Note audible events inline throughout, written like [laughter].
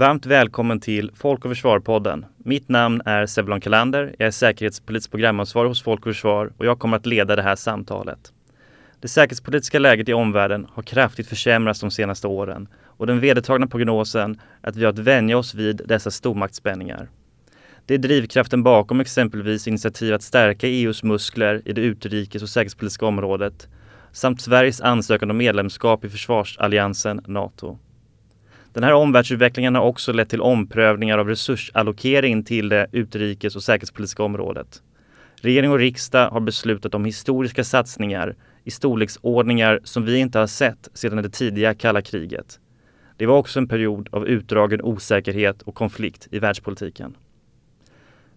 Varmt välkommen till Folk och Försvar-podden. Mitt namn är Sevlon Kalander. Jag är säkerhetspolitisk programansvarig hos Folk och Försvar och jag kommer att leda det här samtalet. Det säkerhetspolitiska läget i omvärlden har kraftigt försämrats de senaste åren och den vedertagna prognosen är att vi har att vänja oss vid dessa stormaktsspänningar. Det är drivkraften bakom exempelvis initiativ att stärka EUs muskler i det utrikes och säkerhetspolitiska området samt Sveriges ansökan om medlemskap i försvarsalliansen NATO. Den här omvärldsutvecklingen har också lett till omprövningar av resursallokering till det utrikes och säkerhetspolitiska området. Regering och riksdag har beslutat om historiska satsningar i storleksordningar som vi inte har sett sedan det tidiga kalla kriget. Det var också en period av utdragen osäkerhet och konflikt i världspolitiken.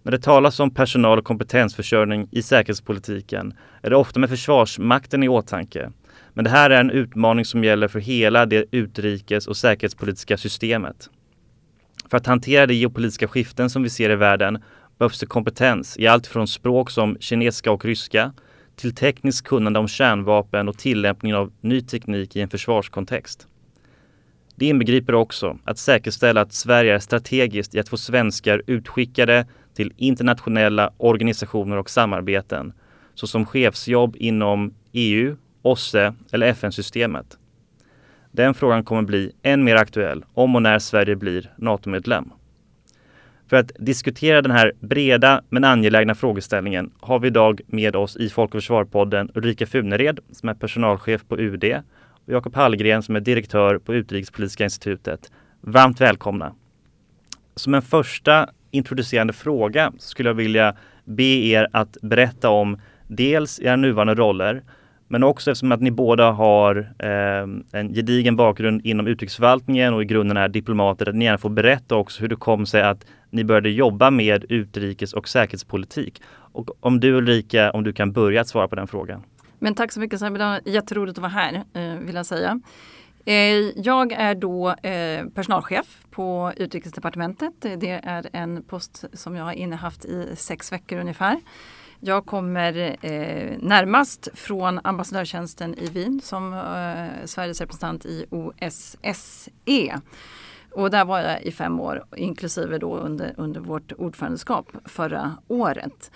När det talas om personal och kompetensförsörjning i säkerhetspolitiken är det ofta med Försvarsmakten i åtanke men det här är en utmaning som gäller för hela det utrikes och säkerhetspolitiska systemet. För att hantera de geopolitiska skiften som vi ser i världen behövs det kompetens i allt från språk som kinesiska och ryska till tekniskt kunnande om kärnvapen och tillämpningen av ny teknik i en försvarskontext. Det inbegriper också att säkerställa att Sverige är strategiskt i att få svenskar utskickade till internationella organisationer och samarbeten såsom chefsjobb inom EU, OSSE eller FN-systemet? Den frågan kommer bli än mer aktuell om och när Sverige blir NATO-medlem. För att diskutera den här breda men angelägna frågeställningen har vi idag med oss i Folk och Försvar-podden Ulrika Funered som är personalchef på UD och Jakob Hallgren som är direktör på Utrikespolitiska institutet. Varmt välkomna! Som en första introducerande fråga skulle jag vilja be er att berätta om dels era nuvarande roller men också eftersom att ni båda har eh, en gedigen bakgrund inom utrikesförvaltningen och i grunden är diplomater, att ni gärna får berätta också hur det kom sig att ni började jobba med utrikes och säkerhetspolitik. Och om du Ulrika, om du kan börja att svara på den frågan. Men tack så mycket Sabina, jätteroligt att vara här eh, vill jag säga. Eh, jag är då eh, personalchef på Utrikesdepartementet. Det är en post som jag har innehaft i sex veckor ungefär. Jag kommer eh, närmast från ambassadörtjänsten i Wien som eh, Sveriges representant i OSSE. Och där var jag i fem år, inklusive då under, under vårt ordförandeskap förra året.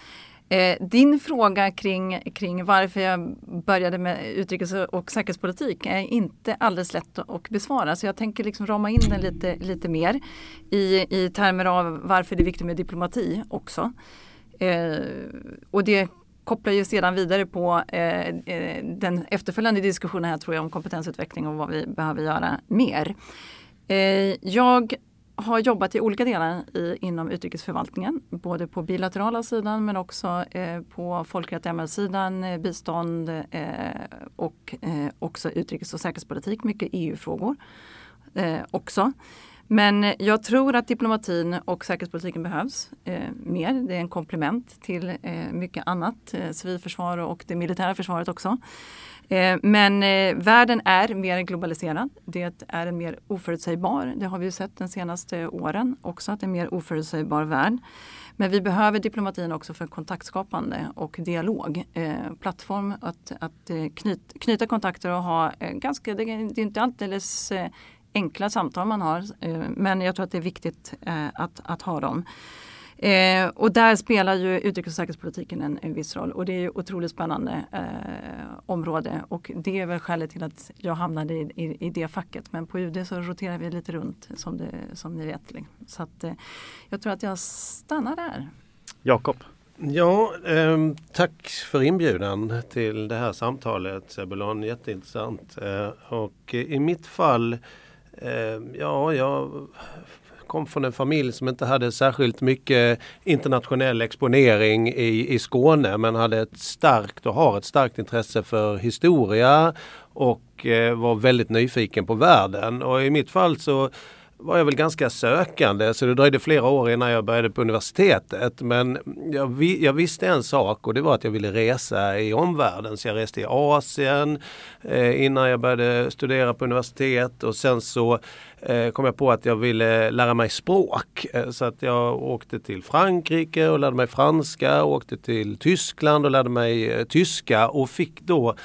Eh, din fråga kring, kring varför jag började med utrikes och säkerhetspolitik är inte alldeles lätt att besvara. Så jag tänker liksom rama in den lite, lite mer i, i termer av varför det är viktigt med diplomati också. Eh, och det kopplar ju sedan vidare på eh, eh, den efterföljande diskussionen här tror jag om kompetensutveckling och vad vi behöver göra mer. Eh, jag har jobbat i olika delar i, inom utrikesförvaltningen, både på bilaterala sidan men också eh, på folkrätt MR-sidan, eh, bistånd eh, och eh, också utrikes och säkerhetspolitik, mycket EU-frågor eh, också. Men jag tror att diplomatin och säkerhetspolitiken behövs eh, mer. Det är en komplement till eh, mycket annat, eh, civilförsvar och det militära försvaret också. Eh, men eh, världen är mer globaliserad. Det är en mer oförutsägbar, det har vi sett de senaste åren också, att det är en mer oförutsägbar värld. Men vi behöver diplomatin också för kontaktskapande och dialog. Eh, plattform att, att knyt, knyta kontakter och ha ganska, det, det är inte alldeles enkla samtal man har. Eh, men jag tror att det är viktigt eh, att, att ha dem. Eh, och där spelar ju utrikes och säkerhetspolitiken en, en viss roll och det är ju otroligt spännande eh, område och det är väl skälet till att jag hamnade i, i, i, det facket. Men på UD så roterar vi lite runt som, det, som ni vet. Så att, eh, jag tror att jag stannar där. Jakob? Ja, eh, tack för inbjudan till det här samtalet Sebulon, jätteintressant. Eh, och i mitt fall Eh, Ehm, ja, jag kom från en familj som inte hade särskilt mycket internationell exponering i, i Skåne men hade ett starkt och har ett starkt intresse för historia och eh, var väldigt nyfiken på världen. Och i mitt fall så var jag väl ganska sökande så det dröjde flera år innan jag började på universitetet. Men jag, vi, jag visste en sak och det var att jag ville resa i omvärlden. Så jag reste i Asien eh, innan jag började studera på universitet och sen så eh, kom jag på att jag ville lära mig språk. Eh, så att jag åkte till Frankrike och lärde mig franska, åkte till Tyskland och lärde mig eh, tyska och fick då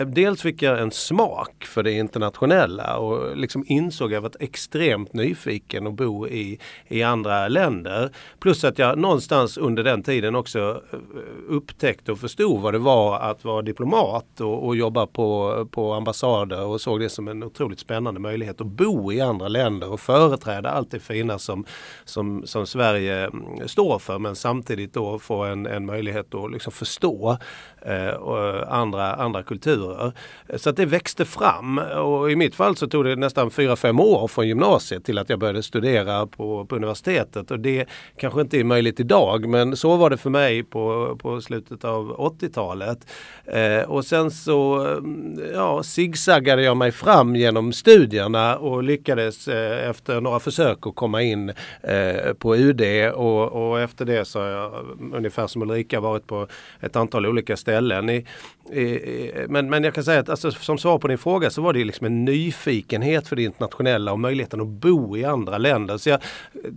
Eh, dels fick jag en smak för det internationella och liksom insåg att jag var extremt nyfiken att bo i, i andra länder. Plus att jag någonstans under den tiden också eh, upptäckte och förstod vad det var att vara diplomat och, och jobba på, på ambassader och såg det som en otroligt spännande möjlighet att bo i andra länder och företräda allt det fina som, som, som Sverige mm, står för men samtidigt då få en, en möjlighet att liksom förstå Eh, och andra, andra kulturer. Så att det växte fram och i mitt fall så tog det nästan 4-5 år från gymnasiet till att jag började studera på, på universitetet och det kanske inte är möjligt idag men så var det för mig på, på slutet av 80-talet. Eh, och sen så mm, ja, zigzaggade jag mig fram genom studierna och lyckades eh, efter några försök att komma in eh, på UD och, och efter det så har jag ungefär som Ulrika varit på ett antal olika ställen ställen. I, i, men, men jag kan säga att alltså, som svar på din fråga så var det liksom en nyfikenhet för det internationella och möjligheten att bo i andra länder. Så jag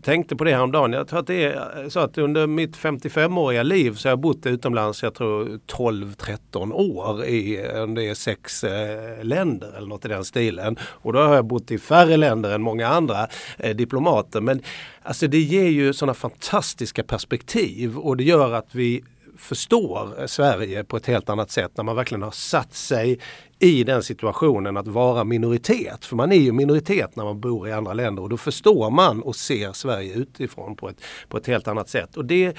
tänkte på det häromdagen. Jag tror att det är så att under mitt 55-åriga liv så har jag bott utomlands, jag tror 12-13 år i om det är sex eh, länder eller något i den stilen. Och då har jag bott i färre länder än många andra eh, diplomater. Men alltså det ger ju sådana fantastiska perspektiv och det gör att vi förstår Sverige på ett helt annat sätt när man verkligen har satt sig i den situationen att vara minoritet. För man är ju minoritet när man bor i andra länder och då förstår man och ser Sverige utifrån på ett, på ett helt annat sätt. Och det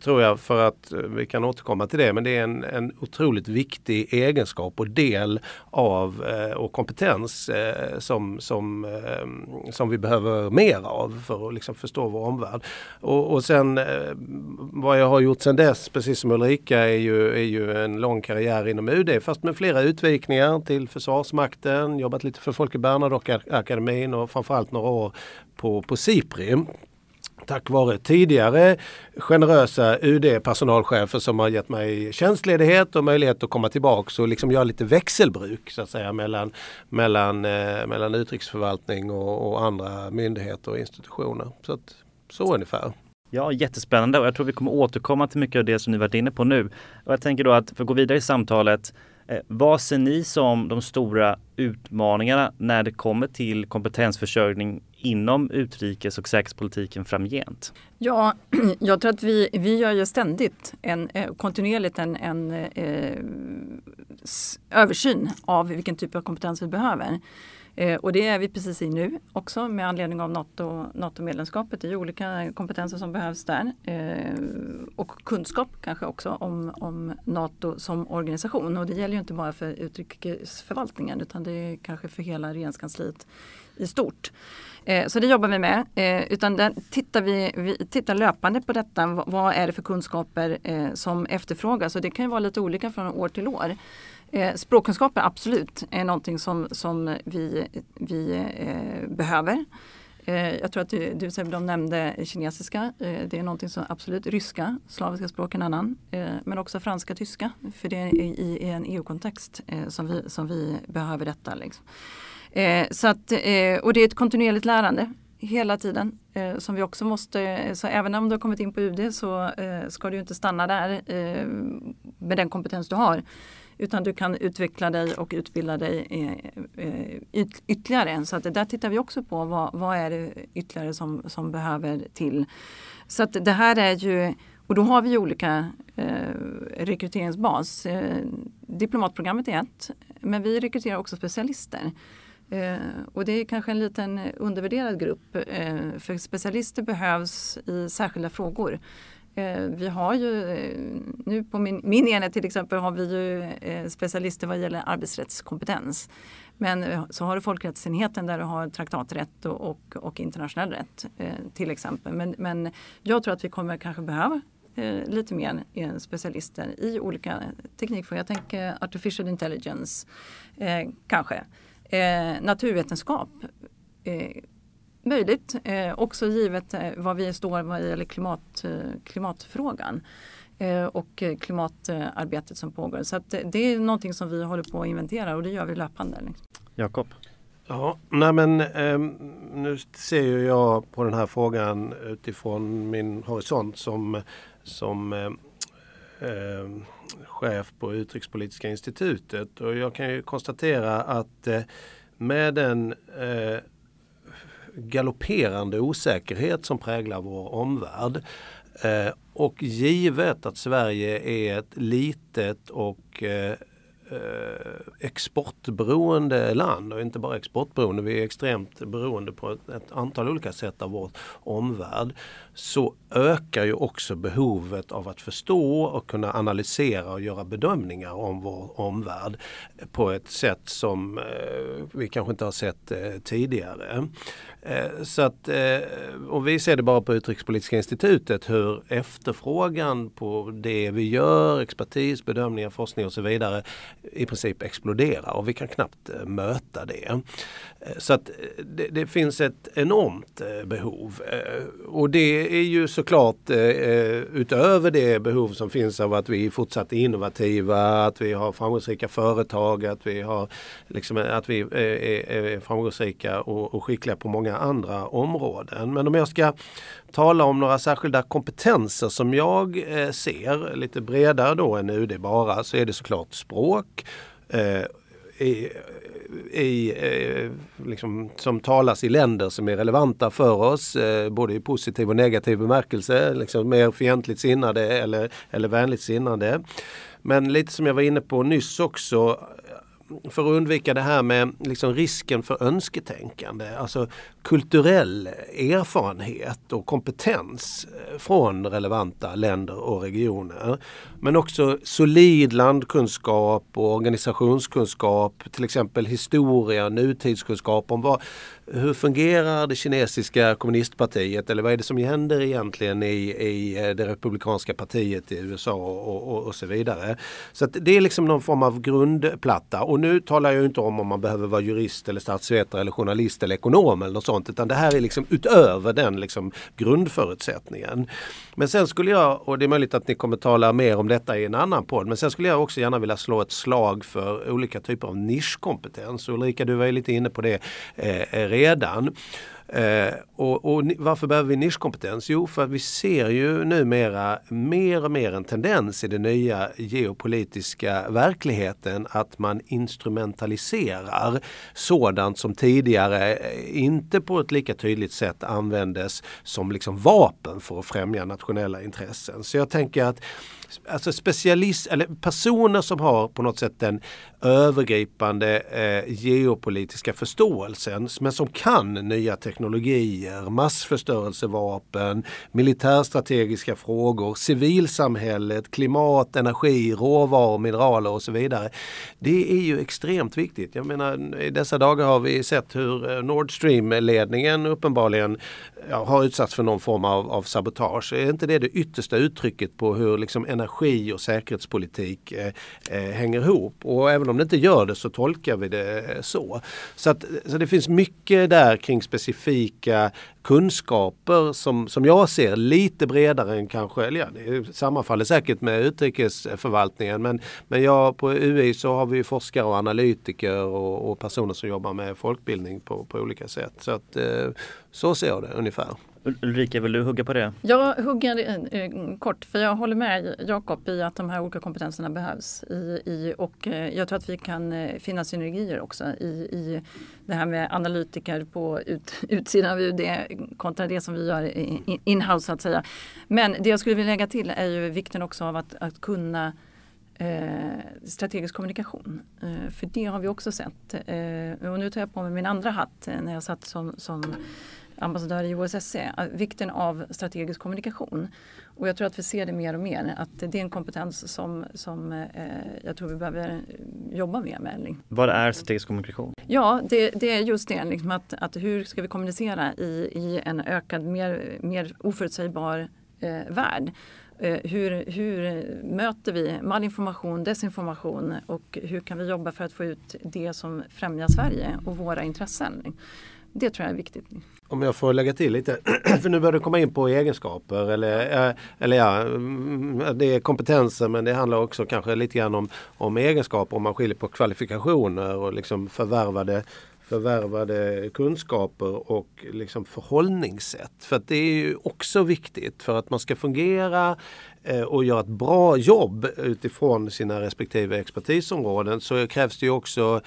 tror jag för att eh, vi kan återkomma till det men det är en, en otroligt viktig egenskap och del av eh, och kompetens eh, som, som, eh, som vi behöver mer av för att liksom förstå vår omvärld. Och, och sen eh, vad jag har gjort sen dess, precis som Ulrika, är ju, är ju en lång karriär inom UD fast med flera utvikningar till Försvarsmakten, jobbat lite för Folke Bernadotteakademin och framförallt några år på, på SIPRI tack vare tidigare generösa UD-personalchefer som har gett mig tjänstledighet och möjlighet att komma tillbaka och liksom göra lite växelbruk så att säga mellan, mellan, eh, mellan utrikesförvaltning och, och, andra myndigheter och institutioner. Så, att, så ungefär. Ja, jättespännande och jag tror vi kommer återkomma till mycket av det som ni varit inne på nu. Och jag tänker då att för att gå vidare i samtalet Eh, vad ser ni som de stora utmaningarna när det kommer till kompetensförsörjning inom utrikes och säkerhetspolitiken framgent? Ja, [clears throat] jag tror att vi, vi gör ju ständigt en, eh, kontinuerligt en, en eh, översyn av vilken typ av kompetens vi behöver. Eh, och det är vi precis i nu också med anledning av NATO, NATO-medlemskapet. Det är olika kompetenser som behövs där. Eh, och kunskap kanske också om, om NATO som organisation. Och det gäller ju inte bara för utrikesförvaltningen utan det är kanske för hela regeringskansliet i stort. Eh, så det jobbar vi med. Eh, utan där tittar vi, vi tittar löpande på detta. V vad är det för kunskaper eh, som efterfrågas? Och det kan ju vara lite olika från år till år. Eh, språkkunskaper absolut är någonting som, som vi, vi eh, behöver. Eh, jag tror att du, du de nämnde kinesiska. Eh, det är någonting som absolut, ryska, slaviska språk en annan. Eh, men också franska, tyska. För det är i, i en EU-kontext eh, som, vi, som vi behöver detta. Liksom. Eh, så att, eh, och det är ett kontinuerligt lärande hela tiden eh, som vi också måste, så även om du har kommit in på UD så ska du inte stanna där med den kompetens du har. Utan du kan utveckla dig och utbilda dig eh, eh, ytterligare. Så att där tittar vi också på vad, vad är det ytterligare som, som behöver till. Så att det här är ju, och då har vi olika eh, rekryteringsbas. Eh, diplomatprogrammet är ett, men vi rekryterar också specialister. Eh, och det är kanske en liten undervärderad grupp. Eh, för specialister behövs i särskilda frågor. Eh, vi har ju eh, nu på min, min enhet till exempel har vi ju eh, specialister vad gäller arbetsrättskompetens. Men så har du folkrättsenheten där du har traktaträtt och, och, och internationell rätt till exempel. Men, men jag tror att vi kommer kanske behöva lite mer specialister i olika teknikfrågor. Jag tänker artificial intelligence kanske. naturvetenskap möjligt, eh, också givet eh, vad vi står vad gäller klimat, eh, klimatfrågan eh, och klimatarbetet som pågår. Så att det är någonting som vi håller på att inventera och det gör vi löpande. Liksom. Jakob? Ja, nej men eh, nu ser ju jag på den här frågan utifrån min horisont som, som eh, eh, chef på Utrikespolitiska institutet och jag kan ju konstatera att eh, med den eh, galopperande osäkerhet som präglar vår omvärld eh, och givet att Sverige är ett litet och eh, eh, exportberoende land och inte bara exportberoende, vi är extremt beroende på ett, antal olika sätt av vår omvärld. Så ökar ju också behovet av att förstå och kunna analysera och göra bedömningar om vår omvärld på ett sätt som eh, vi kanske inte har sett eh, tidigare. Eh, så att, eh, och vi ser det bara på Utrikespolitiska institutet hur efterfrågan på det vi gör, expertis, bedömningar, forskning och så vidare i princip exploderar och vi kan knappt eh, möta det. Eh, så att eh, det, det finns ett enormt eh, behov och det är ju såklart eh, eh, utöver det behov som finns av att vi är fortsatt innovativa, att vi har framgångsrika företag, att vi, har, liksom, eh, att vi är, är framgångsrika och, och skickliga på många andra områden. Men om jag ska tala om några särskilda kompetenser som jag eh, ser, lite bredare då än UD bara, så är det såklart språk. Eh, i, i, eh, liksom, som talas i länder som är relevanta för oss, eh, både i positiv och negativ bemärkelse, liksom mer fientligt sinnade eller, eller vänligt sinnade. Men lite som jag var inne på nyss också, eh, för att undvika det här med liksom risken för önsketänkande. Alltså kulturell erfarenhet och kompetens eh, från relevanta länder och regioner. Men också solid landkunskap och organisationskunskap, till exempel historia, nutidskunskap om vad, hur fungerar det kinesiska kommunistpartiet eller vad är det som händer egentligen i, i eh, det republikanska partiet i USA och, och, och så vidare. Så det är liksom någon form av grundplatta och nu talar jag inte om om man behöver vara jurist eller statsvetare eller journalist eller ekonom eller något sånt utan det här är liksom utöver den liksom grundförutsättningen. Men sen skulle jag, och det är möjligt att ni kommer tala mer om detta i en annan podd, men sen skulle jag också gärna vilja slå ett slag för olika typer av nischkompetens. Ulrika, du var ju lite inne på det eh, redan. Eh, och, och, varför behöver vi nischkompetens? Jo, för att vi ser ju numera mer och mer en tendens i den nya geopolitiska verkligheten att man instrumentaliserar sådant som tidigare inte på ett lika tydligt sätt användes som liksom vapen för att främja nationella intressen. Så jag tänker att alltså specialist, eller personer som har på något sätt den övergripande eh, geopolitiska förståelsen men som kan nya teknologier, massförstörelsevapen, militärstrategiska frågor, civilsamhället, klimat, energi, råvaror, mineraler och så vidare. Det är ju extremt viktigt. Jag menar i dessa dagar har vi sett hur eh, Nord Stream-ledningen uppenbarligen ja, har utsatts för någon form av, av sabotage. Är inte det det yttersta uttrycket på hur liksom energi energi och säkerhetspolitik eh, eh, hänger ihop? Och även om det inte gör det så tolkar vi det eh, så. Så, att, så det finns mycket där kring specifika kunskaper som, som jag ser lite bredare än kanske, eller ja, det sammanfaller säkert med utrikesförvaltningen men, men jag, på UI så har vi forskare och analytiker och, och personer som jobbar med folkbildning på, på olika sätt. Så, att, eh, så ser jag det ungefär. Ulrika, vill du hugga på det? Jag hugger eh, kort för jag håller med Jakob i att de här olika kompetenserna behövs. I, i, och eh, jag tror att vi kan eh, finna synergier också i, i det här med analytiker på ut, [laughs] utsidan av UD kontra det som vi gör inhouse så att säga. Men det jag skulle vilja lägga till är ju vikten också av att, att kunna Eh, strategisk kommunikation. Eh, för det har vi också sett. Eh, och nu tar jag på mig min andra hatt när jag satt som, som ambassadör i OSSE, vikten av strategisk kommunikation. Och jag tror att vi ser det mer och mer, att det är en kompetens som, som eh, jag tror vi behöver jobba mer med. Vad är strategisk kommunikation? Ja, det, det är just det, liksom att, att hur ska vi kommunicera i, i en ökad, mer, mer oförutsägbar eh, värld. Eh, hur, hur möter vi malinformation, desinformation och hur kan vi jobba för att få ut det som främjar Sverige och våra intressen? Det tror jag är viktigt. Om jag får lägga till lite, [clears throat] för nu börjar du komma in på egenskaper eller, eh, eller ja, mm, det är kompetenser men det handlar också kanske lite grann om, om egenskaper om man skiljer på kvalifikationer och liksom förvärvade förvärvade kunskaper och liksom förhållningssätt. För att det är ju också viktigt för att man ska fungera eh, och göra ett bra jobb utifrån sina respektive expertisområden så krävs det ju också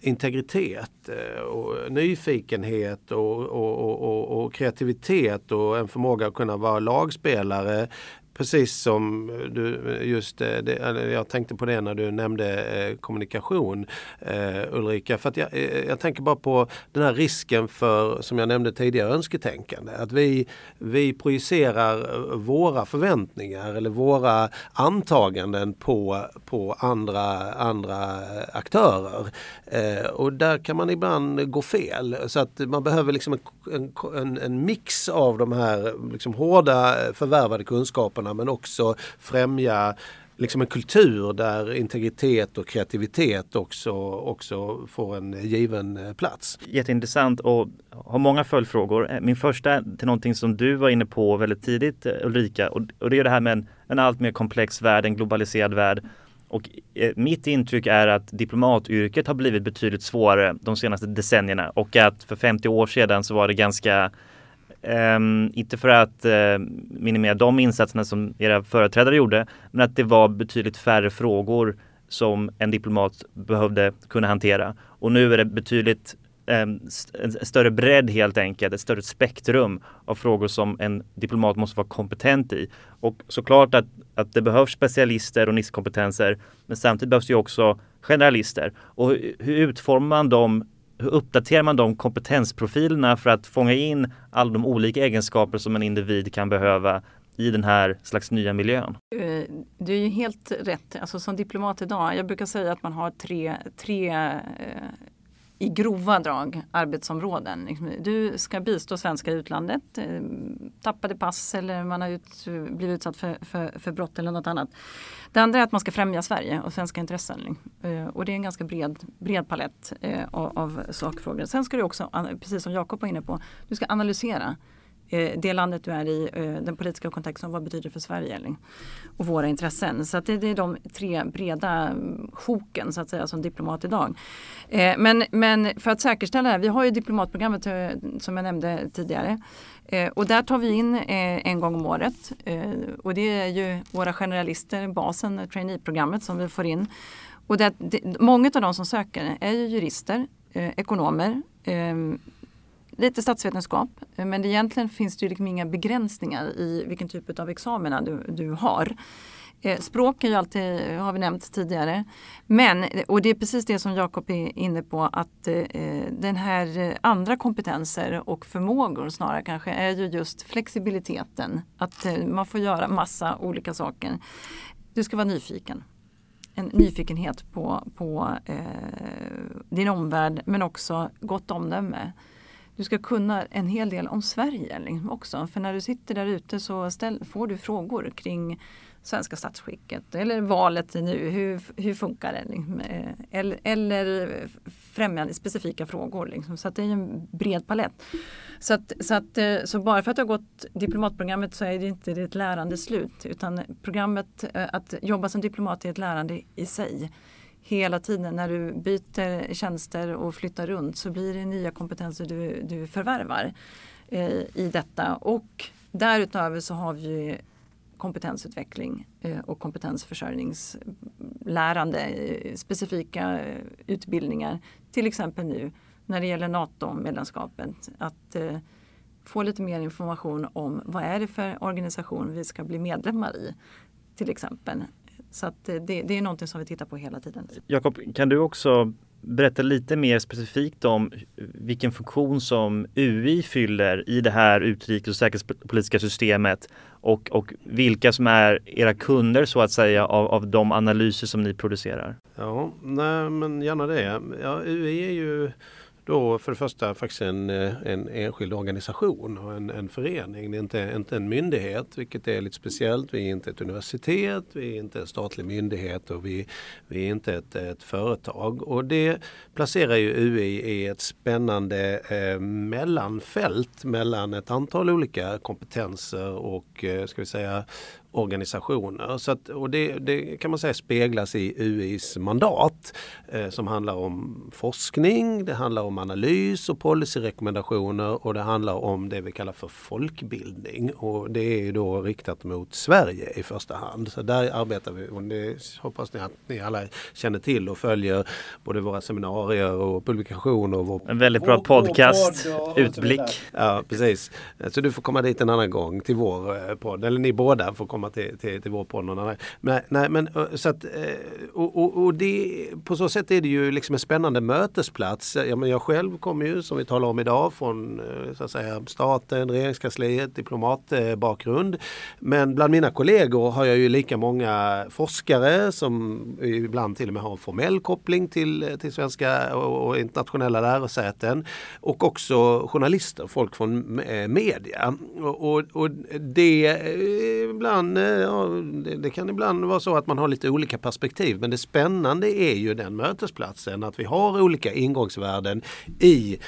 integritet eh, och nyfikenhet och, och, och, och, kreativitet och en förmåga att kunna vara lagspelare. Precis som eh, du eh, just eh, det, jag tänkte på det när du nämnde kommunikation Ulrika. För jag, jag tänker bara på den här risken för, som jag nämnde tidigare, önsketänkande. Att vi, vi projicerar våra förväntningar eller våra antaganden på, på andra, andra aktörer. och där kan man ibland gå fel. Så att man behöver liksom en, en, en mix av de här liksom hårda förvärvade kunskaperna frågorna men också främja liksom en kultur där integritet och kreativitet också, också får en given eh, plats. Jätteintressant och har många följdfrågor. Eh, min första till någonting som du var inne på väldigt tidigt eh, Ulrika och, det är det här med en, en allt mer komplex värld, en globaliserad värld. Och mitt intryck är att diplomatyrket har blivit betydligt svårare de senaste decennierna och att för 50 år sedan så var det ganska Um, inte för att uh, minimera de insatserna som era företrädare gjorde, men att det var betydligt färre frågor som en diplomat behövde kunna hantera. Och nu är det betydligt um, en större bredd helt enkelt, ett större spektrum av frågor som en diplomat måste vara kompetent i. Och såklart att, att det behövs specialister och nischkompetenser, men samtidigt behövs det också generalister. Och hur, hur utformar man de hur uppdaterar man de kompetensprofilerna för att fånga in alla de olika egenskaper som en individ kan behöva i den här slags nya miljön? Eh, du är ju helt rätt. Alltså som diplomat idag, jag brukar säga att man har tre, tre eh, i grova drag arbetsområden. Liksom, du ska bistå svenskar i utlandet, eh, tappade pass eller man har ut, blivit utsatt för, för, för brott eller något annat. Det andra är att man ska främja Sverige och svenska intressen. Liksom. Eh, och det är en ganska bred, bred palett eh, av, av sakfrågor. Sen ska du också, precis som Jakob var inne på, du ska analysera Eh, det landet du är i, eh, den politiska kontexten, vad betyder det för Sverige och våra intressen. Så det, det, är de tre breda mm, sjoken så att säga som diplomat idag. Eh, men, men för att säkerställa det här, vi har ju diplomatprogrammet eh, som jag nämnde tidigare. Eh, och där tar vi in en gång om året och det är ju våra generalister, basen, traineeprogrammet som vi får in. Och det, det, många av de som söker är ju jurister, ekonomer, lite statsvetenskap men egentligen finns det ju liksom inga begränsningar i vilken typ av examina du, du har. Eh, språk är ju alltid, har vi nämnt tidigare. Men, och det är precis det som Jakob är inne på, att eh, den här andra kompetenser och förmågor snarare kanske är ju just flexibiliteten. Att eh, man får göra massa olika saker. Du ska vara nyfiken. En nyfikenhet på, på eh, din omvärld men också gott omdöme du ska kunna en hel del om Sverige liksom också. För när du sitter där ute så ställ, får du frågor kring svenska statsskicket eller valet nu. Hur, hur funkar det? Liksom? Eh, eller, eller främjande specifika frågor. Liksom. Så att det är en bred palett. Så, att, så, att, eh, så bara för att du har gått diplomatprogrammet så är det inte ett lärande slut. Utan programmet, eh, att jobba som diplomat är ett lärande i sig hela tiden när du byter tjänster och flyttar runt så blir det nya kompetenser du, du förvärvar eh, i detta. Och därutöver så har vi kompetensutveckling eh, och kompetensförsörjningslärande, eh, specifika eh, utbildningar. Till exempel nu när det gäller NATO-medlemskapet. Att eh, få lite mer information om vad är det för organisation vi ska bli medlemmar i. Till exempel. Så att det, det är någonting som vi tittar på hela tiden. Jakob, kan du också berätta lite mer specifikt om vilken funktion som UI fyller i det här utrikes och säkerhetspolitiska systemet och, och vilka som är era kunder så att säga av, av de analyser som ni producerar? Ja, nej men gärna det. Ja, UI är ju då för det första faktiskt en, eh, en enskild organisation och en, en förening. Det är inte, inte en myndighet vilket är lite speciellt. Vi är inte ett universitet, vi är inte en statlig myndighet och vi, vi är inte ett, ett företag. Och det placerar ju UI i ett spännande eh, mellanfält mellan ett antal olika kompetenser och eh, ska vi säga organisationer. Så att, och det, det, kan man säga speglas i UIs mandat eh, som handlar om forskning, det handlar om analys och policyrekommendationer och det handlar om det vi kallar för folkbildning. Och det är då riktat mot Sverige i första hand. Så där arbetar vi och det hoppas ni att ni alla känner till och följer både våra seminarier och publikationer. Och vår, en väldigt bra podcast, podd utblick. Ja precis. Så du får komma dit en annan gång till vår eh, podd, eller ni båda får komma återkomma till, till, till vår. Men, nej, men, eh, så att, eh, och, och, och det, på så sätt är det ju liksom en spännande mötesplats. Ja, men jag själv kommer ju som vi talar om idag från eh, så att säga, staten, regeringskansliet, diplomatbakgrund. Men bland mina kollegor har jag ju lika många forskare som ibland till och med har en formell koppling till, till svenska och, och internationella lärosäten. Och också journalister, folk från media. Och, och, och det ibland man, eh, ja, det, det, kan ibland vara så att man har lite olika perspektiv men det spännande är ju den mötesplatsen att vi har olika ingångsvärden i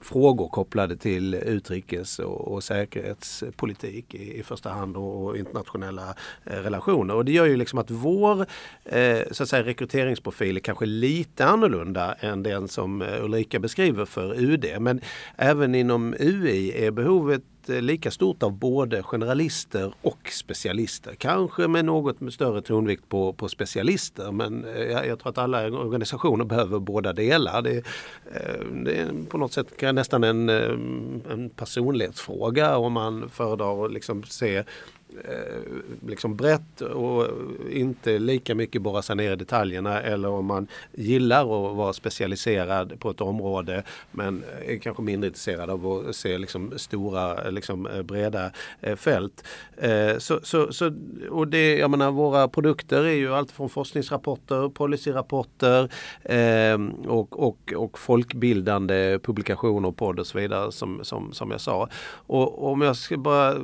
frågor kopplade till utrikes och, och säkerhetspolitik i, i, första hand och, och internationella eh, relationer. Och det gör ju liksom att vår eh, så att säga, rekryteringsprofil är kanske lite annorlunda än den som eh, Ulrika beskriver för UD. Men även inom UI är behovet Eh, lika stort av både generalister och specialister. Kanske med något med större tonvikt på, på specialister men eh, jag, jag tror att alla organisationer behöver båda delar. Det, eh, det är på något sätt nästan en, en personlighetsfråga om man föredrar att liksom se Eh, liksom brett och inte lika mycket borra sig ner i detaljerna eller om man gillar att vara specialiserad på ett område men är kanske mindre intresserad av att se liksom stora, liksom eh, breda eh, fält. Så, så, så, och det, jag menar, våra produkter är ju allt från forskningsrapporter, policyrapporter ehm, och, och, och folkbildande publikationer, podd och så vidare som, som, som jag sa. Och om jag ska bara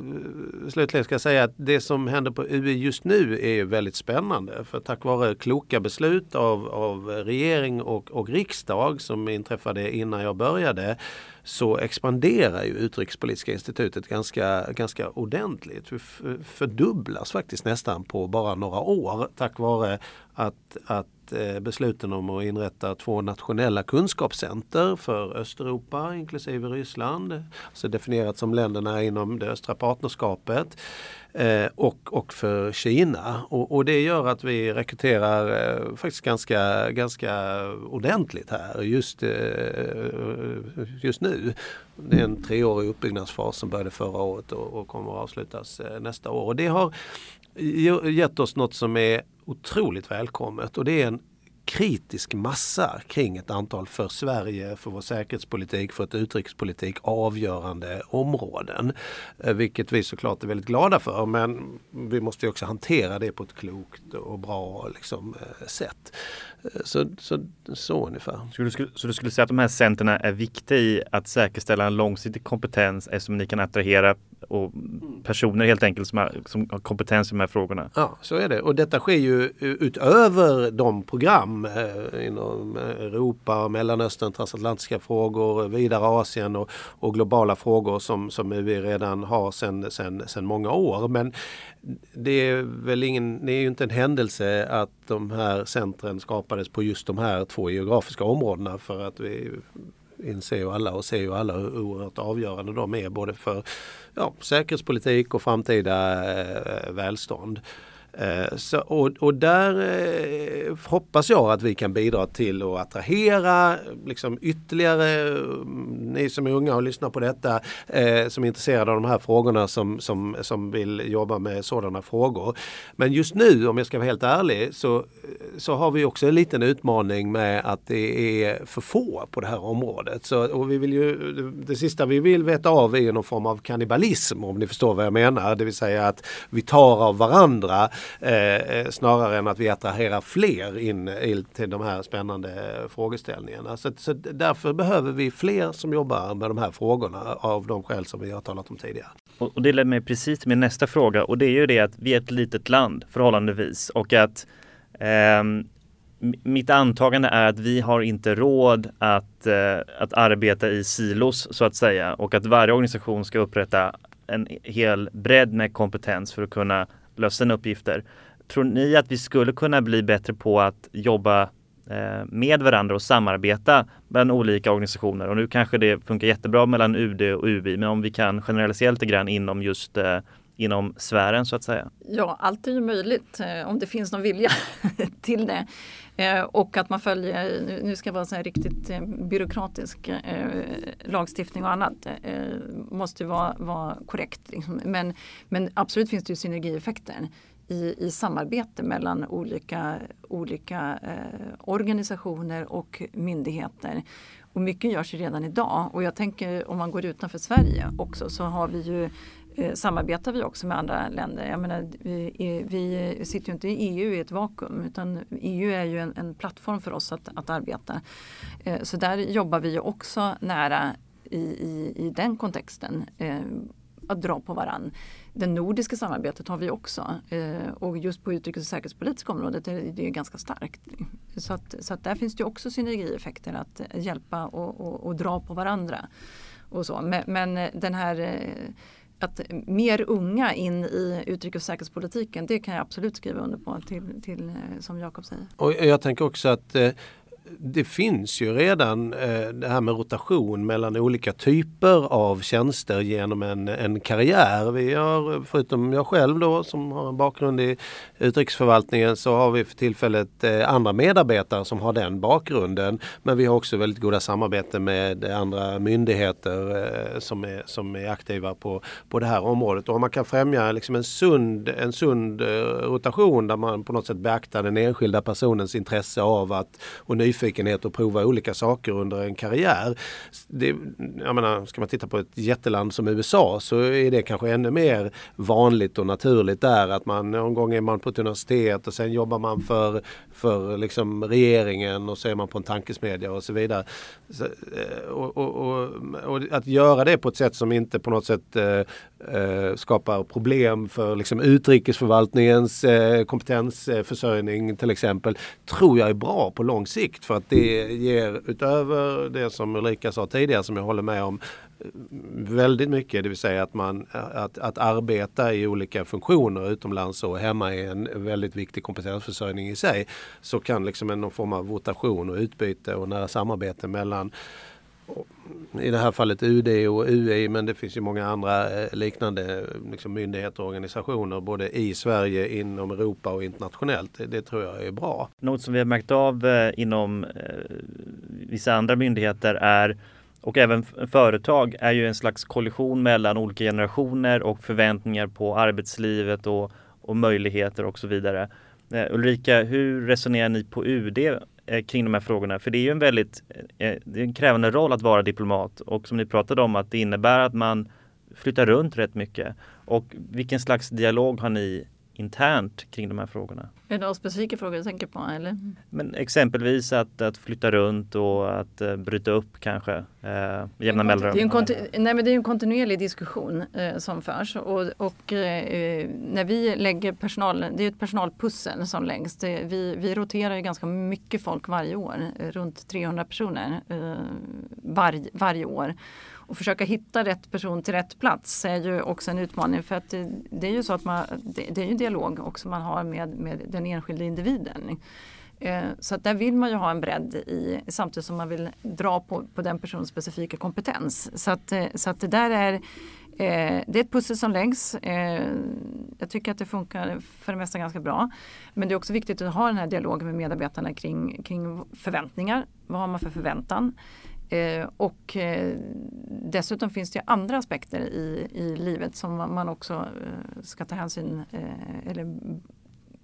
slutligen ska säga att det som händer på UI just nu är väldigt spännande. För tack vare kloka beslut av, av regering och, och riksdag som inträffade innan jag började så expanderar ju Utrikespolitiska institutet ganska, ganska ordentligt. Vi fördubblas faktiskt nästan på bara några år tack vare att, att eh, besluten om att inrätta två nationella kunskapscenter för Östeuropa inklusive Ryssland, alltså definierat som länderna inom det östra partnerskapet Eh, och, och för Kina. Och, och, det gör att vi rekryterar eh, faktiskt ganska, ganska ordentligt här just, eh, just nu. Det är en treårig uppbyggnadsfas som började förra året och, och kommer att avslutas eh, nästa år. Och det har gett oss något som är otroligt välkommet och det är en kritisk massa kring ett antal för Sverige, för vår säkerhetspolitik, för ett utrikespolitik avgörande områden. Eh, vilket vi såklart är väldigt glada för men vi måste också hantera det på ett klokt och bra liksom, eh, sätt. Så, så, så ungefär. Så du, skulle, så du skulle säga att de här centren är viktiga i att säkerställa en långsiktig kompetens eftersom ni kan attrahera och personer helt enkelt som har, som har kompetens i de här frågorna. Ja, så är det. Och detta sker ju utöver de program eh, inom Europa, Mellanöstern, transatlantiska frågor, vidare Asien och, och globala frågor som, som vi redan har sedan många år. Men det är väl ingen, det är ju inte en händelse att de här centren skapades på just de här två geografiska områdena för att vi inser ju alla och ser ju alla hur oerhört avgörande de är både för ja, säkerhetspolitik och framtida eh, välstånd. Eh, så, och, och, där eh, hoppas jag att vi kan bidra till att attrahera liksom ytterligare, mm, ni som är unga och lyssnar på detta, eh, som är intresserade av de här frågorna som, som, som vill jobba med sådana frågor. Men just nu, om jag ska vara helt ärlig, så, så har vi också en liten utmaning med att det är för få på det här området. Så, och vi vill ju, det sista vi vill veta av är någon form av kannibalism om ni förstår vad jag menar. Det vill säga att vi tar av varandra Eh, eh, snarare än att vi attraherar fler in till de här spännande frågeställningarna. Så, så därför behöver vi fler som jobbar med de här frågorna av de skäl som vi har talat om tidigare. Och det leder mig precis till min nästa fråga och det är ju det att vi är ett litet land förhållandevis och att eh, mitt antagande är att vi har inte råd att, eh, att arbeta i silos så att säga och att varje organisation ska upprätta en hel bredd med kompetens för att kunna lösa sina uppgifter. Tror ni att vi skulle kunna bli bättre på att jobba eh, med varandra och samarbeta mellan olika organisationer? Och nu kanske det funkar jättebra mellan UD och UI, men om vi kan generalisera lite grann inom just eh, inom sfären så att säga? Ja, allt är ju möjligt eh, om det finns någon vilja [laughs] till det. Eh, och att man följer, nu ska det vara så här riktigt eh, byråkratisk eh, lagstiftning och annat, eh, måste vara, vara korrekt. Liksom. Men, men absolut finns det ju synergieffekter i, i samarbete mellan olika, olika eh, organisationer och myndigheter. Och mycket görs ju redan idag och jag tänker om man går utanför Sverige också så har vi ju eh, samarbetar vi också med andra länder. Jag menar, vi, vi sitter ju inte i EU i ett vakuum utan EU är ju en, en plattform för oss att, att arbeta. Eh, så där jobbar vi också nära i, i, i den kontexten eh, att dra på varann. Det nordiska samarbetet har vi också eh, och just på utrikes och säkerhetspolitiska området är det ganska starkt. Så, att, så att där finns det också synergieffekter att hjälpa och, och, och dra på varandra. Och så. Men, men den här eh, att mer unga in i utrikes och säkerhetspolitiken, det kan jag absolut skriva under på till, till eh, som Jakob säger. Och jag tänker också att eh, det finns ju redan eh, det här med rotation mellan olika typer av tjänster genom en, en karriär. Vi har, förutom jag själv då som har en bakgrund i utrikesförvaltningen så har vi för tillfället eh, andra medarbetare som har den bakgrunden. Men vi har också väldigt goda samarbeten med andra myndigheter eh, som, är, som är aktiva på, på det här området. Och man kan främja liksom en, sund, en sund eh, rotation där man på något sätt beaktar den enskilda personens intresse av att och nyfikenhet att prova olika saker under en karriär. Det, jag menar, ska man titta på ett jätteland som USA så är det kanske ännu mer vanligt och naturligt där att man någon gång är man på ett universitet och sen jobbar man för, för liksom regeringen och så är man på en tankesmedja och så vidare. Så, eh, och, och, och, och, att göra det på ett sätt som inte på något sätt eh, eh skapar problem för liksom utrikesförvaltningens eh, kompetensförsörjning till exempel tror jag är bra på lång sikt för att det ger utöver det som Ulrika sa tidigare som jag håller med om väldigt mycket, det vill säga att, man, att, att arbeta i olika funktioner utomlands och hemma är en väldigt viktig kompetensförsörjning i sig. Så kan liksom en någon form av rotation och utbyte och nära samarbete mellan i det här fallet UD och UI men det finns ju många andra eh, liknande liksom myndigheter och organisationer både i Sverige, inom Europa och internationellt. Det, det tror jag är bra. Något som vi har märkt av eh, inom eh, vissa andra myndigheter är och även företag är ju en slags kollision mellan olika generationer och förväntningar på arbetslivet och, och möjligheter och så vidare. Ulrika, hur resonerar ni på UD Eh, kring de här frågorna? För det är ju en väldigt eh, eh, det är en krävande roll att vara diplomat och som ni pratade om att det innebär att man flyttar runt rätt mycket. Och vilken slags dialog har ni internt kring de här frågorna. Är det några specifika frågor du tänker på? Eller? Men exempelvis att, att flytta runt och att uh, bryta upp kanske uh, jämna mellanrum. Det är en, nej, men det är en kontinuerlig diskussion uh, som förs och, och uh, när vi lägger personal, det är ett personalpussel som läggs. Det, vi, vi roterar ju ganska mycket folk varje år, runt 300 personer var, varje år. Och försöka hitta rätt person till rätt plats är ju också en utmaning för att det, det är ju så att man, det, det, är ju dialog också man har med, med den enskilde individen. Eh, så att där vill man ju ha en bredd i samtidigt som man vill dra på, på den personens specifika kompetens. Så att, eh, så att det där är Eh, det är ett pussel som läggs. Eh, jag tycker att det funkar för det mesta ganska bra. Men det är också viktigt att ha den här dialogen med medarbetarna kring, kring förväntningar. Vad har man för förväntan? Eh, och eh, dessutom finns det andra aspekter i, i livet som man också ska ta hänsyn eller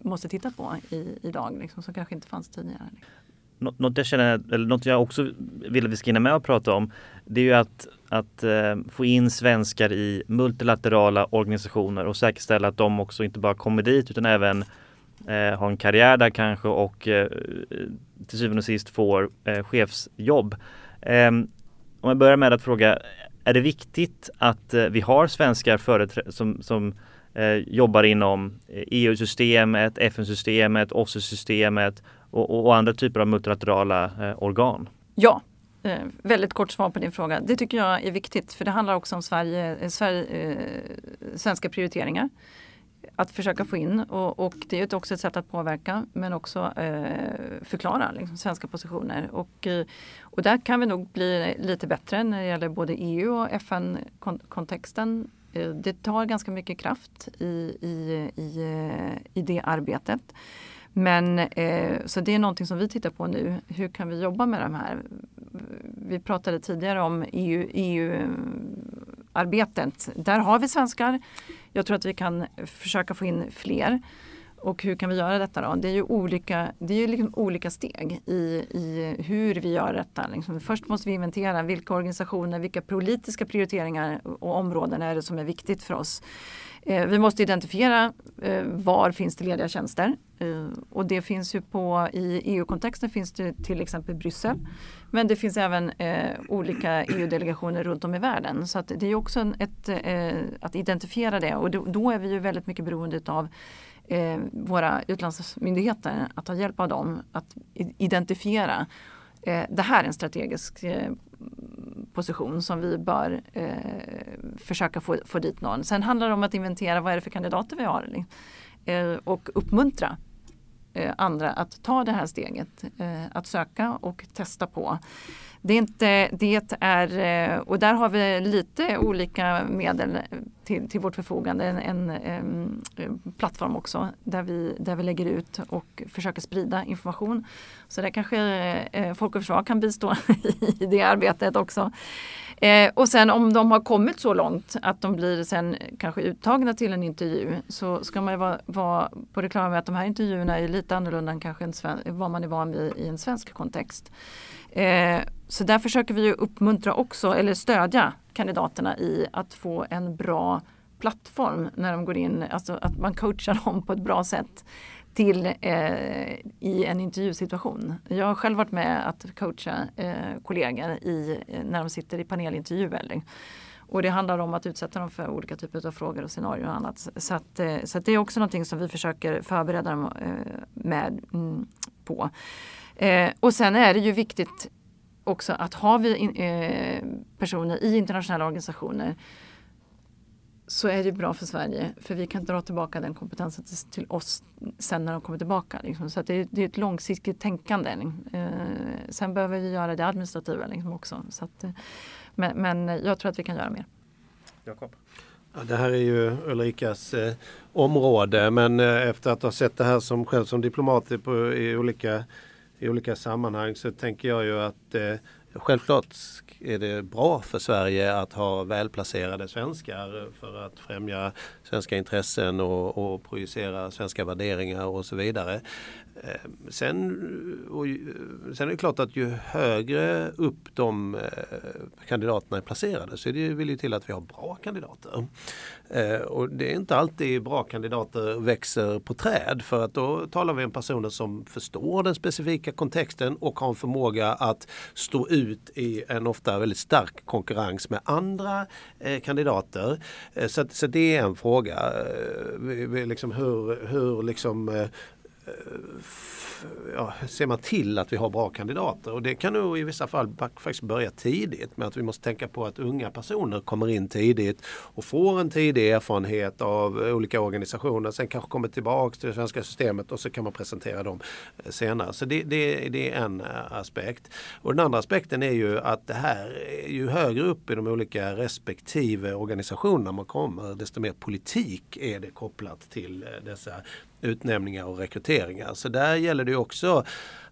måste titta på i, idag liksom, som kanske inte fanns tidigare. Liksom. något jag känner, eller något jag också vill att vi ska hinna med att prata om, det är ju att, att eh, få in svenskar i multilaterala organisationer och säkerställa att de också inte bara kommer dit utan även eh, har en karriär där kanske och eh, till syvende och sist får eh, chefsjobb. Ehm, om jag börjar med att fråga, är det viktigt att eh, vi har svenskar som, som eh, jobbar inom eh, e EU-systemet, FN-systemet, OSSE-systemet och, och, andra typer av multilaterala eh, organ? Ja, eh, väldigt kort svar på din fråga. Det tycker jag är viktigt för det handlar också om Sverige, eh, Sverige, eh, svenska prioriteringar. Att försöka få in och, och, det är också ett sätt att påverka men också eh, förklara liksom, svenska positioner. Och, eh, och där kan vi nog bli lite bättre när det gäller både EU och FN-kontexten. Eh, det tar ganska mycket kraft i, i, i, eh, i det arbetet. Men eh, så det är någonting som vi tittar på nu. Hur kan vi jobba med de här? Vi pratade tidigare om EU, EU-arbetet. Där har vi svenskar. Jag tror att vi kan försöka få in fler. Och hur kan vi göra detta då? Det är ju olika, det är ju liksom olika steg i, i hur vi gör detta. Liksom först måste vi inventera vilka organisationer, vilka politiska prioriteringar och områden är det som är viktigt för oss. Eh, vi måste identifiera eh, var finns det lediga tjänster. Eh, och det finns ju på, i EU-kontexten finns det till exempel Bryssel. Men det finns även eh, olika EU-delegationer runt om i världen. Så det är också en, ett, eh, att identifiera det och då, då, är vi ju väldigt mycket beroende av Eh, våra utlandsmyndigheter att ta hjälp av dem att identifiera eh, det här är en strategisk eh, position som vi bör eh, försöka få, få dit någon. Sen handlar det om att inventera vad är det för kandidater vi har eh, och uppmuntra Eh, andra att ta det här steget, eh, att söka och testa på. Det är, inte, det är, eh, och där har vi lite olika medel till, till vårt förfogande. En, en, en, plattform också där vi, där vi lägger ut och försöker sprida information. Så där kanske Folk och Försvar kan bistå [laughs] i det arbetet också. Eh, och sen om de har kommit så långt att de blir sen kanske uttagna till en intervju så ska man vara, vara på det klara med att de här intervjuerna är lite annorlunda än kanske en sven, vad man är van vid i en svensk kontext. Eh, så där försöker vi ju uppmuntra också eller stödja kandidaterna i att få en bra plattform när de går in, alltså att man coachar dem på ett bra sätt till eh, i en intervjusituation. Jag har själv varit med att coacha eh, kollegor i, eh, när de sitter i panelintervjuer. Och det handlar om att utsätta dem för olika typer av frågor och scenarier och annat. Så, att, eh, så att det är också någonting som vi försöker förbereda dem eh, med mm, på. Eh, och sen är det ju viktigt också att har vi in, eh, personer i internationella organisationer så är det bra för Sverige för vi kan dra tillbaka den kompetensen till, till oss sen när de kommer tillbaka. Liksom. Så det, det, är ett långsiktigt tänkande. Liksom. Eh, sen behöver vi göra det administrativa liksom, också. Så att, eh, men, men, jag tror att vi kan göra mer. Jakob? Ja, det här är ju Ulrikas eh, område men eh, efter att ha sett det här som själv som diplomat på, i olika i olika sammanhang så tänker jag ju att eh, självklart är det bra för Sverige att ha välplacerade svenskar för att främja svenska intressen och, och projicera svenska värderingar och så vidare. Eh, sen, eh, och, eh, sen är det klart att ju högre upp de kandidaterna är placerade så det vill ju till att vi har bra kandidater. Och det är inte alltid bra kandidater växer på träd för att då talar vi om personer som förstår den specifika kontexten och har en förmåga att stå ut i en ofta väldigt stark konkurrens med andra kandidater. Så, så det är en fråga. Liksom hur, hur liksom Eh, ja, ser man till att vi har bra kandidater. Och det kan nog i vissa fall faktiskt börja tidigt med att vi måste tänka på att unga personer kommer in tidigt och får en tidig erfarenhet av olika organisationer. Sen kanske kommer tillbaka till det svenska systemet och så kan man presentera dem eh, senare. Så det, det, det är en eh, aspekt. Och den andra aspekten är ju att det här, ju högre upp i de olika respektive organisationerna man kommer desto mer politik är det kopplat till dessa utnämningar och rekryteringar. Så där gäller det också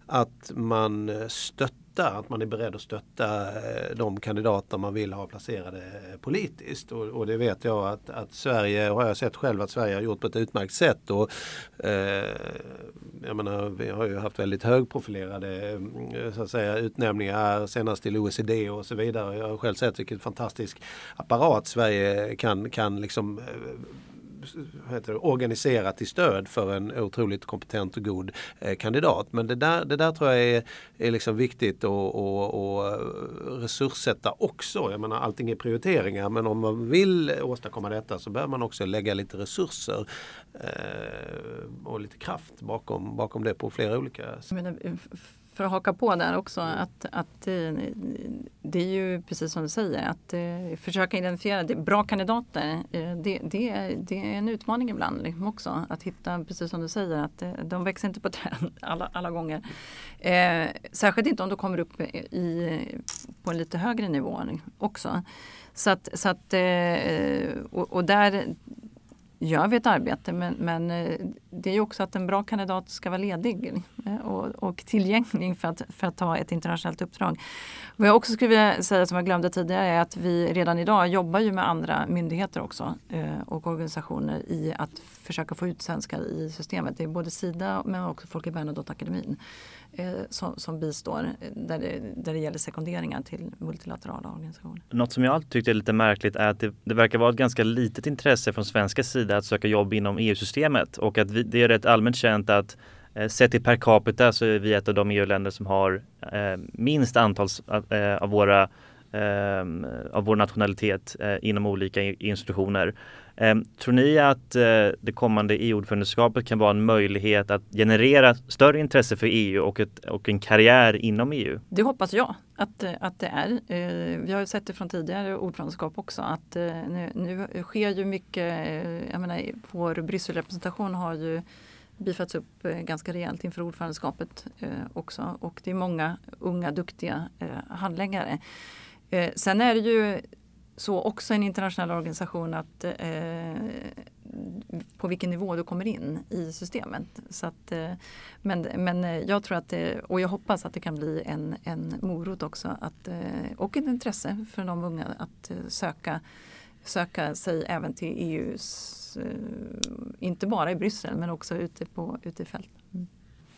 att man stöttar att man är beredd att stötta eh, de kandidater man vill ha placerade eh, politiskt. Och, och det vet jag att, att Sverige, har jag sett själv att Sverige har gjort på ett utmärkt sätt. Och, eh, jag menar, vi har ju haft väldigt högprofilerade mm, så att säga, utnämningar senast till OECD och så vidare. Jag har själv sett vilken fantastisk apparat Sverige kan, kan liksom eh, heter det, organiserat till stöd för en otroligt kompetent och god eh, kandidat. Men det där, det där tror jag är, är liksom viktigt att resurssätta också. Jag menar allting är prioriteringar men om man vill åstadkomma detta så behöver man också lägga lite resurser eh, och lite kraft bakom, bakom det på flera olika sätt för att haka på där också att, att eh, det är ju precis som du säger att eh, försöka identifiera det, bra kandidater. Eh, det, det, är, det är en utmaning ibland liksom också att hitta, precis som du säger, att de växer inte på [laughs] träd alla, alla gånger. Särskilt inte om de kommer upp i, på en lite högre nivå också. Så att, så att, och, och där gör vi ett arbete men, men eh, det är också att en bra kandidat ska vara ledig eh, och, och tillgänglig för att, för att ta ett internationellt uppdrag. Vad jag också skulle vilja säga som jag glömde tidigare är att vi redan idag jobbar ju med andra myndigheter också eh, och organisationer i att försöka få ut svenskar i systemet. Det är både Sida men också Folke Bernadotte-akademin Eh, som, som bistår eh, där det, där det gäller sekunderingar till multilaterala organisationer. Något som jag alltid tyckte är lite märkligt är att det, det verkar vara ett ganska litet intresse från svenska sida att söka jobb inom EU-systemet och att vi, det är rätt allmänt känt att eh, Sett till per capita så är vi ett av de EU-länder som har eh, minst antal eh, av våra Ehm, av vår nationalitet eh, inom olika institutioner. Ehm, tror ni att eh, det kommande EU-ordförandeskapet kan vara en möjlighet att generera större intresse för EU och, ett, och en karriär inom EU? Det hoppas jag att, eh, att det är. Eh, vi har sett det från tidigare ordförandeskap också att eh, nu, nu sker ju mycket, eh, jag menar vår Brysselrepresentation har ju bifats upp eh, ganska rejält inför ordförandeskapet också och det är många unga duktiga handläggare. Eh, sen är det ju så också en internationell organisation att eh, på vilken nivå du kommer in i systemet. Så att, eh, men, men eh, jag tror att det, och jag hoppas att det kan bli en, en morot också att, eh, och ett intresse för de unga att eh, söka, söka sig även till EUs, eh, inte bara i Bryssel men också ute, på, ute i fält. Mm.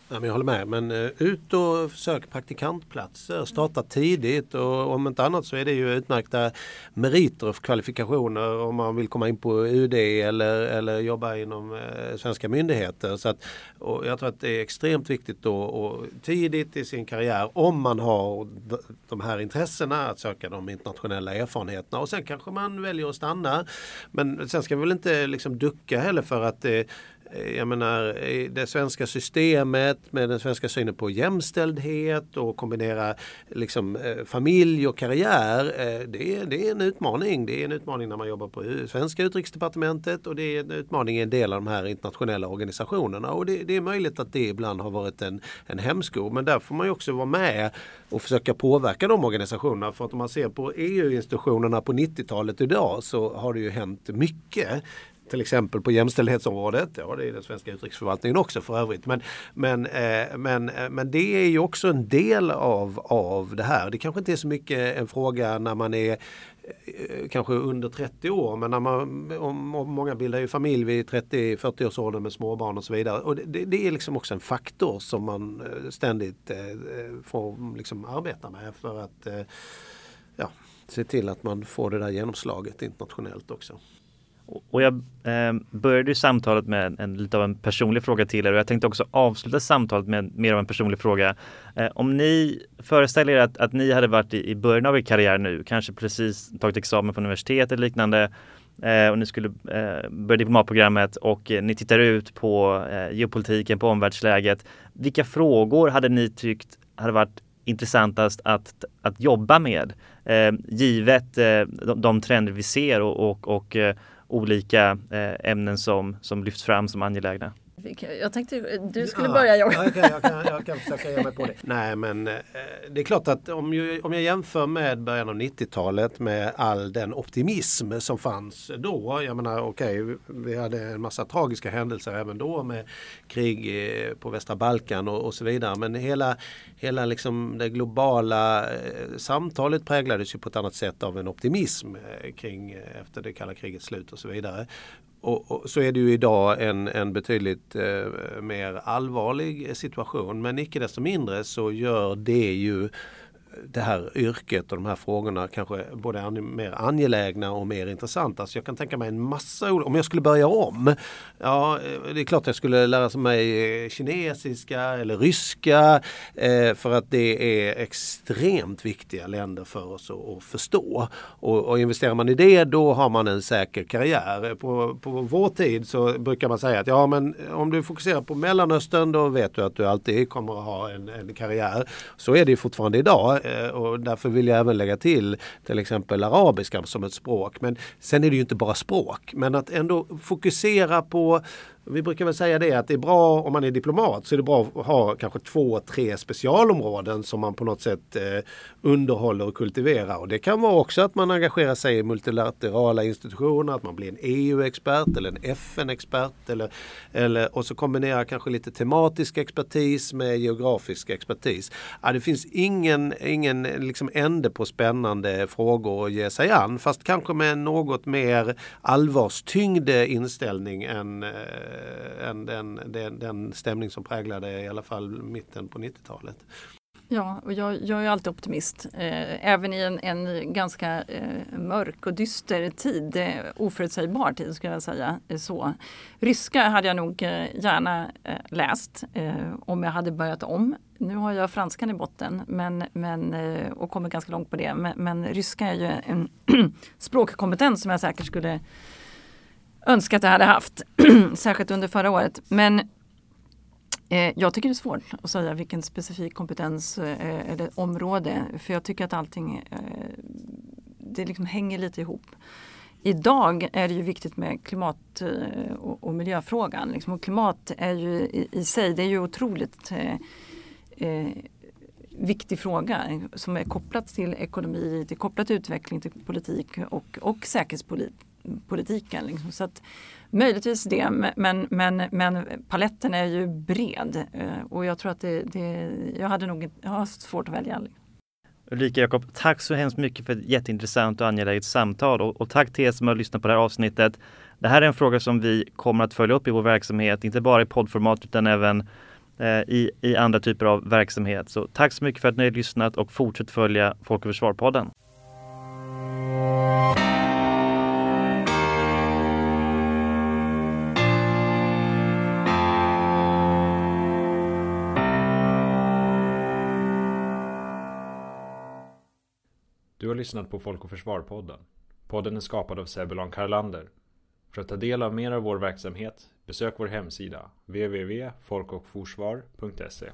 Ja, men jag håller med. Men eh, ut och sök praktikantplatser. Starta tidigt och om inte annat så är det ju utmärkta meriter och kvalifikationer om man vill komma in på UD eller, eller jobba inom eh, svenska myndigheter. Så att, och jag tror att det är extremt viktigt då och tidigt i sin karriär om man har de här intressena att söka de internationella erfarenheterna och sen kanske man väljer att stanna. Men sen ska vi väl inte liksom ducka heller för att Eh, jag menar det svenska systemet med den svenska synen på jämställdhet och kombinera liksom, eh, familj och karriär. Eh, det är, det är en utmaning. Det är en utmaning när man jobbar på svenska utrikesdepartementet och det är en utmaning i en del av de här internationella organisationerna. Och det, det är möjligt att det ibland har varit en, en hämsko. Men där får man ju också vara med och försöka påverka de organisationerna. För att om man ser på EU-institutionerna på 90-talet idag så har det ju hänt mycket till exempel på jämställdhetsområdet. Ja, det är den svenska utrikesförvaltningen också för övrigt. Men, men, eh, men, eh, men det är ju också en del av, av det här. Det kanske inte är så mycket en fråga när man är eh, kanske under 30 år men när man, om, om många bildar ju familj vid 30-40 års ålder med småbarn och så vidare. Och det, det, är liksom också en faktor som man eh, ständigt eh, eh, får liksom arbeta med för att ja, se till att man får det där genomslaget internationellt också. Och jag eh, började samtalet med en, lite av en personlig fråga till er och jag tänkte också avsluta samtalet med mer av en personlig fråga. Eh, om ni föreställer er att, att ni hade varit i, i början av er karriär nu, kanske precis tagit examen från universitet eller liknande eh, och ni skulle eh, börja diplomatprogrammet och eh, ni tittar ut på eh, geopolitiken, på omvärldsläget. Vilka frågor hade ni tyckt hade varit intressantast att, att jobba med? Eh, givet eh, de, de, trender vi ser och, och, och eh, olika eh, ämnen som, som lyfts fram som angelägna? Jag tänkte du skulle ja, börja jag. Jag kan, jag, kan, jag kan försöka ge mig på det. Nej men eh, det är klart att om jag, om jag jämför med början av 90-talet med all den optimism som fanns då. Jag menar okej, okay, vi hade en massa tragiska händelser även då med krig på västra Balkan och, och så vidare. Men hela, hela liksom det globala eh, samtalet präglades ju på ett annat sätt av en optimism kring efter det kalla krigets slut och så vidare. Och, och, så är det ju idag en, en betydligt eh, mer allvarlig situation. Men icke desto mindre så gör det ju det här yrket och de här frågorna kanske både är mer angelägna och mer intressanta. Så jag kan tänka mig en massa olika. Om jag skulle börja om. Ja, det är klart jag skulle lära mig kinesiska eller ryska. Eh, för att det är extremt viktiga länder för oss att, att förstå. Och, och, investerar man i det då har man en säker karriär. På, på vår tid så brukar man säga att ja men om du fokuserar på Mellanöstern då vet du att du alltid kommer att ha en, en karriär. Så är det fortfarande idag. Eh, och därför vill jag även lägga till till exempel arabiska som ett språk. Men sen är det ju inte bara språk. Men att ändå fokusera på vi brukar väl säga det att det är bra om man är diplomat så är det bra att ha kanske två, tre specialområden som man på något sätt eh, underhåller och kultiverar. Och det kan vara också att man engagerar sig i multilaterala institutioner, att man blir en EU-expert eller en FN-expert. Eller, eller, och så kombinerar kanske lite tematisk expertis med geografisk expertis. Ja, det finns ingen, ingen liksom ände på spännande frågor att ge sig an fast kanske med något mer allvarstyngd inställning än eh, Eh, än den, den, den stämning som präglade i alla fall mitten på 90-talet. Ja, och jag, jag är alltid optimist. Eh, även i en, en ganska eh, mörk och dyster tid, eh, oförutsägbar tid skulle jag säga. Eh, så. Ryska hade jag nog eh, gärna eh, läst eh, om jag hade börjat om. Nu har jag franskan i botten men, men, eh, och kommer ganska långt på det. Men, men ryska är ju en [clears throat] språkkompetens som jag säkert skulle Önskat att jag hade haft. [clears throat] Särskilt under förra året. Men eh, jag tycker det är svårt att säga vilken specifik kompetens eh, eller område. För jag tycker att allting eh, det liksom hänger lite ihop. Idag är det ju viktigt med klimat eh, och, och miljöfrågan. Liksom. Och klimat är ju i, i, sig, det är ju otroligt eh, eh viktig fråga eh, som är kopplat till ekonomi, till kopplat till utveckling, till politik och, och säkerhetspolitik politiken. Liksom. Så att, möjligtvis det, men, men, men paletten är ju bred eh, och jag tror att det, det jag hade nog jag har svårt att välja. Ulrika Jakob, tack så hemskt mycket för ett jätteintressant och angeläget samtal och, och tack till er som har lyssnat på det här avsnittet. Det här är en fråga som vi kommer att följa upp i vår verksamhet, inte bara i poddformat utan även eh, i, i andra typer av verksamhet. Så tack så mycket för att ni har lyssnat och fortsätt följa Folk och Försvar-podden. Du har lyssnat på Folk och Försvar-podden. Podden är skapad av Sebulon Karlander. För att ta del av mer av vår verksamhet, besök vår hemsida www.folkochforsvar.se